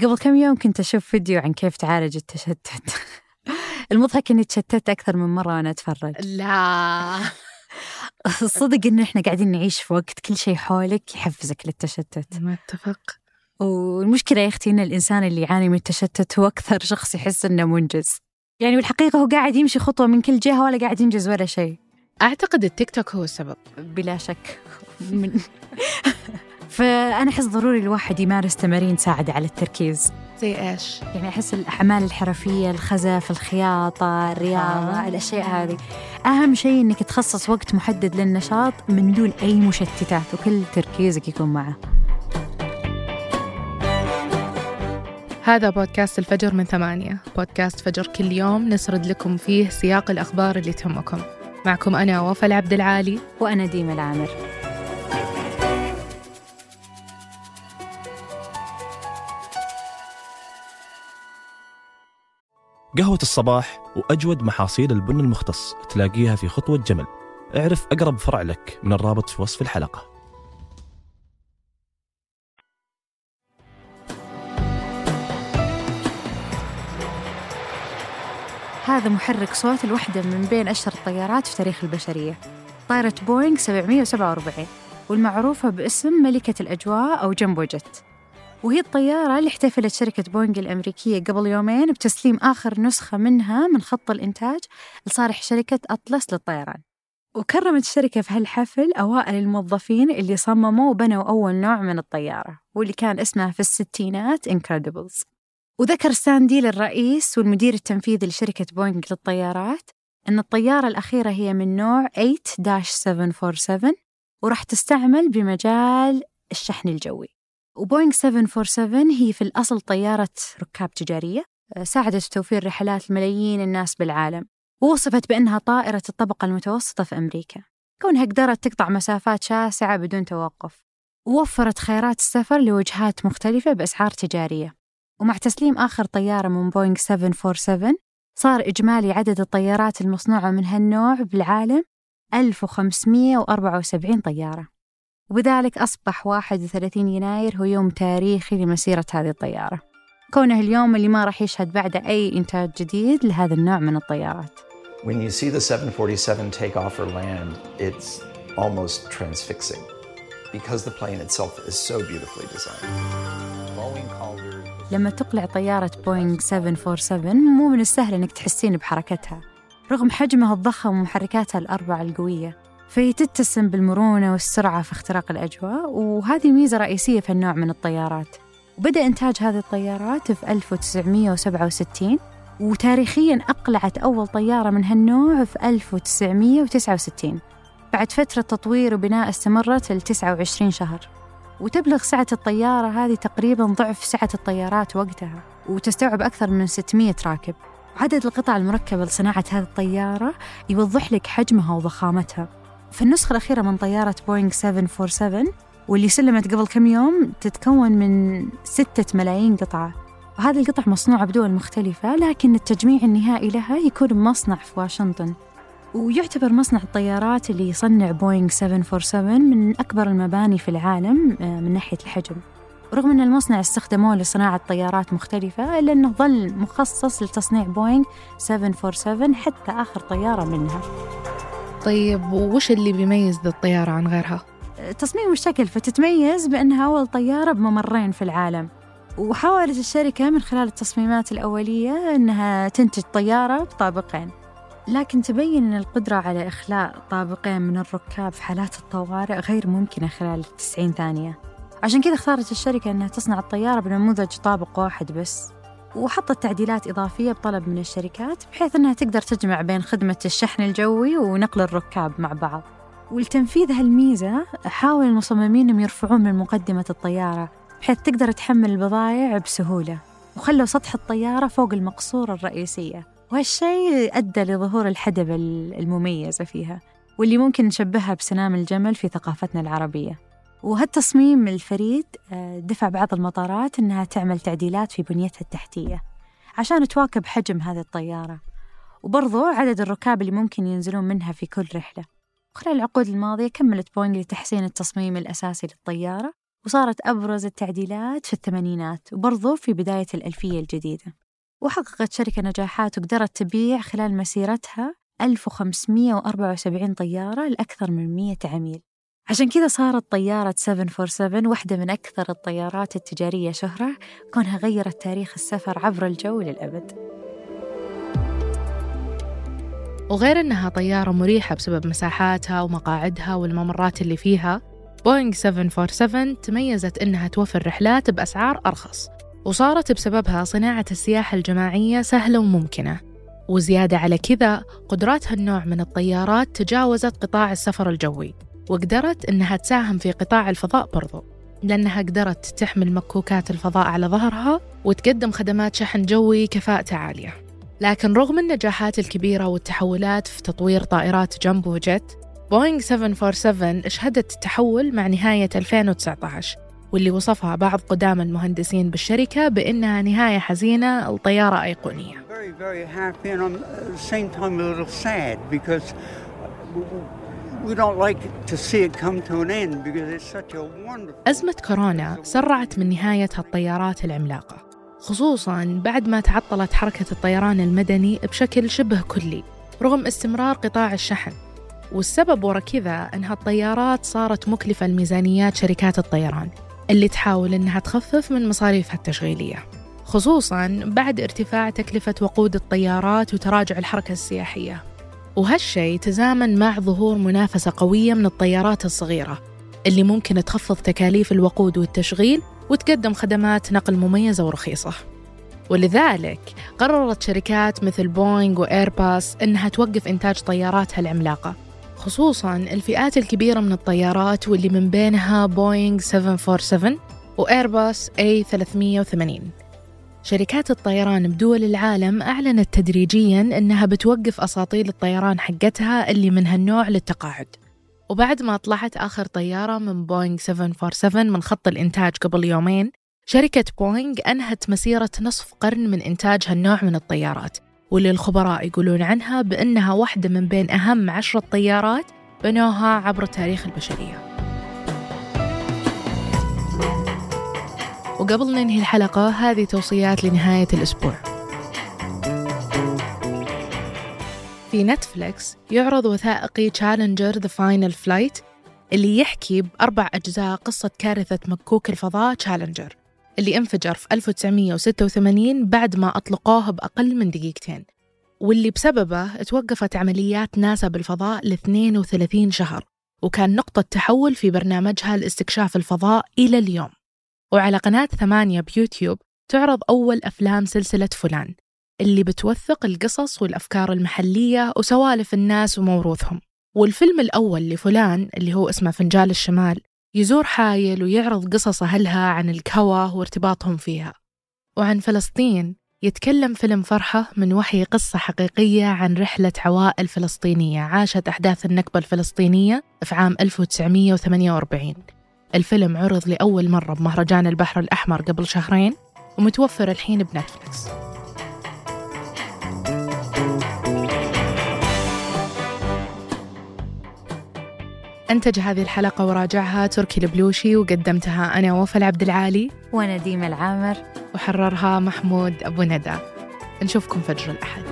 قبل كم يوم كنت أشوف فيديو عن كيف تعالج التشتت. المضحك إني تشتت أكثر من مرة وأنا أتفرج. لا. الصدق إن إحنا قاعدين نعيش في وقت كل شيء حولك يحفزك للتشتت. ما أتفق. والمشكلة يا أختي إن الإنسان اللي يعاني من التشتت هو أكثر شخص يحس إنه منجز. يعني بالحقيقة هو قاعد يمشي خطوة من كل جهة ولا قاعد ينجز ولا شيء. أعتقد التيك توك هو السبب. بلا شك. من فأنا أحس ضروري الواحد يمارس تمارين تساعده على التركيز. زي إيش؟ يعني أحس الأعمال الحرفية الخزف الخياطة الرياضة آه. الأشياء هذه. أهم شيء إنك تخصص وقت محدد للنشاط من دون أي مشتتات وكل تركيزك يكون معه. هذا بودكاست الفجر من ثمانية. بودكاست فجر كل يوم نسرد لكم فيه سياق الأخبار اللي تهمكم. معكم أنا وفاء العبد العالي. وأنا ديما العامر. قهوة الصباح وأجود محاصيل البن المختص تلاقيها في خطوة جمل. اعرف أقرب فرع لك من الرابط في وصف الحلقة. هذا محرك صوت الوحدة من بين أشهر الطيارات في تاريخ البشرية. طائرة بوينغ 747 والمعروفة باسم ملكة الأجواء أو جمبو جت وهي الطيارة اللي احتفلت شركة بوينغ الأمريكية قبل يومين بتسليم آخر نسخة منها من خط الإنتاج لصالح شركة أطلس للطيران. وكرمت الشركة في هالحفل أوائل الموظفين اللي صمموا وبنوا أول نوع من الطيارة واللي كان اسمها في الستينات Incredibles. وذكر ساندي الرئيس والمدير التنفيذي لشركة بوينغ للطيارات أن الطيارة الأخيرة هي من نوع 8-747 وراح تستعمل بمجال الشحن الجوي. وبوينغ 747 هي في الأصل طيارة ركاب تجارية آه، ساعدت في توفير رحلات ملايين الناس بالعالم ووصفت بأنها طائرة الطبقة المتوسطة في أمريكا. كونها قدرت تقطع مسافات شاسعة بدون توقف ووفرت خيارات السفر لوجهات مختلفة بأسعار تجارية. ومع تسليم آخر طيارة من بوينغ 747 صار إجمالي عدد الطيارات المصنوعة من هالنوع بالعالم 1574 طيارة. وبذلك أصبح 31 يناير هو يوم تاريخي لمسيرة هذه الطيارة. كونه اليوم اللي ما راح يشهد بعده أي إنتاج جديد لهذا النوع من الطيارات. When you see the 747 take off or land, it's almost transfixing because the plane itself is so beautifully designed. لما تقلع طيارة بوينغ 747 مو من السهل إنك تحسين بحركتها رغم حجمها الضخم ومحركاتها الأربع القوية. فهي تتسم بالمرونة والسرعة في اختراق الأجواء وهذه ميزة رئيسية في النوع من الطيارات. وبدأ إنتاج هذه الطيارات في 1967 وتاريخيا أقلعت أول طيارة من هالنوع في 1969 بعد فترة تطوير وبناء استمرت ل 29 شهر. وتبلغ سعة الطيارة هذه تقريبا ضعف سعة الطيارات وقتها وتستوعب أكثر من 600 راكب. عدد القطع المركبة لصناعة هذه الطيارة يوضح لك حجمها وضخامتها. في النسخة الأخيرة من طيارة بوينغ 747 واللي سلمت قبل كم يوم تتكون من ستة ملايين قطعة. وهذه القطع مصنوعة بدول مختلفة لكن التجميع النهائي لها يكون بمصنع في واشنطن. ويعتبر مصنع الطيارات اللي يصنع بوينغ 747 من أكبر المباني في العالم آه، من ناحية الحجم. رغم أن المصنع استخدموه لصناعة طيارات مختلفة إلا أنه ظل مخصص لتصنيع بوينغ 747 حتى آخر طيارة منها. طيب وش اللي بيميز ذا الطيارة عن غيرها؟ تصميم الشكل فتتميز بأنها أول طيارة بممرين في العالم. وحاولت الشركة من خلال التصميمات الأولية أنها تنتج طيارة بطابقين. لكن تبين أن القدرة على إخلاء طابقين من الركاب في حالات الطوارئ غير ممكنة خلال 90 ثانية. عشان كذا اختارت الشركة أنها تصنع الطيارة بنموذج طابق واحد بس. وحطت تعديلات إضافية بطلب من الشركات بحيث أنها تقدر تجمع بين خدمة الشحن الجوي ونقل الركاب مع بعض. ولتنفيذ هالميزة حاول المصممين أنهم يرفعون من مقدمة الطيارة بحيث تقدر تحمل البضائع بسهولة. وخلوا سطح الطيارة فوق المقصورة الرئيسية. وهالشيء أدى لظهور الحدبة المميزة فيها واللي ممكن نشبهها بسنام الجمل في ثقافتنا العربية. وهالتصميم الفريد آه، دفع بعض المطارات أنها تعمل تعديلات في بنيتها التحتية عشان تواكب حجم هذه الطيارة. وبرضو عدد الركاب اللي ممكن ينزلون منها في كل رحلة. خلال العقود الماضية كملت بوينغ لتحسين التصميم الأساسي للطيارة وصارت أبرز التعديلات في الثمانينات وبرضو في بداية الألفية الجديدة. وحققت شركة نجاحات وقدرت تبيع خلال مسيرتها 1574 طيارة لأكثر من 100 عميل. عشان كذا صارت طيارة 747 واحدة من أكثر الطيارات التجارية شهرة كونها غيرت تاريخ السفر عبر الجو للأبد. وغير أنها طيارة مريحة بسبب مساحاتها ومقاعدها والممرات اللي فيها بوينغ 747 تميزت أنها توفر رحلات بأسعار أرخص وصارت بسببها صناعة السياحة الجماعية سهلة وممكنة. وزيادة على كذا قدرات هالنوع من الطيارات تجاوزت قطاع السفر الجوي. وقدرت أنها تساهم في قطاع الفضاء برضو لأنها قدرت تحمل مكوكات الفضاء على ظهرها وتقدم خدمات شحن جوي كفاءته عالية. لكن رغم النجاحات الكبيرة والتحولات في تطوير طائرات جامبو جيت بوينغ 747 شهدت التحول مع نهاية 2019 واللي وصفها بعض قدام المهندسين بالشركة بأنها نهاية حزينة لطيارة أيقونية. أزمة كورونا سرعت من نهاية هالطيارات العملاقة خصوصا بعد ما تعطلت حركة الطيران المدني بشكل شبه كلي رغم استمرار قطاع الشحن. والسبب ورا كذا أن هالطيارات صارت مكلفة لميزانيات شركات الطيران اللي تحاول أنها تخفف من مصاريفها التشغيلية. خصوصا بعد ارتفاع تكلفة وقود الطيارات وتراجع الحركة السياحية. وهالشيء تزامن مع ظهور منافسة قوية من الطيارات الصغيرة اللي ممكن تخفض تكاليف الوقود والتشغيل وتقدم خدمات نقل مميزة ورخيصة. ولذلك قررت شركات مثل بوينغ وإيرباص إنها توقف إنتاج طياراتها العملاقة خصوصا الفئات الكبيرة من الطيارات واللي من بينها بوينغ 747 وإيرباص A380 شركات الطيران بدول العالم أعلنت تدريجيا أنها بتوقف أساطيل الطيران حقتها اللي من هالنوع للتقاعد. وبعد ما طلعت آخر طيارة من بوينغ 747 من خط الإنتاج قبل يومين شركة بوينغ أنهت مسيرة نصف قرن من إنتاج هالنوع من الطيارات. واللي الخبراء يقولون عنها بأنها واحدة من بين أهم عشرة طيارات بنوها عبر تاريخ البشرية. وقبل ننهي الحلقة هذه توصيات لنهاية الأسبوع. في نتفليكس يعرض وثائقي Challenger The Final Flight اللي يحكي بأربع أجزاء قصة كارثة مكوك الفضاء تشالنجر اللي انفجر في 1986 بعد ما أطلقوه بأقل من دقيقتين واللي بسببه توقفت عمليات ناسا بالفضاء ل 32 شهر وكان نقطة تحول في برنامجها لاستكشاف الفضاء إلى اليوم. وعلى قناة ثمانية بيوتيوب تعرض أول أفلام سلسلة فلان اللي بتوثق القصص والأفكار المحلية وسوالف الناس وموروثهم. والفيلم الأول لفلان اللي هو اسمه فنجال الشمال يزور حايل ويعرض قصص أهلها عن الكوى وارتباطهم فيها. وعن فلسطين يتكلم فيلم فرحة من وحي قصة حقيقية عن رحلة عوائل فلسطينية عاشت أحداث النكبة الفلسطينية في عام 1948 الفيلم عرض لأول مرة بمهرجان البحر الأحمر قبل شهرين ومتوفر الحين بنتفلكس أنتج هذه الحلقة وراجعها تركي البلوشي وقدمتها أنا وفاء العبد العالي. ونديم العامر. وحررها محمود أبو ندى. نشوفكم فجر الأحد.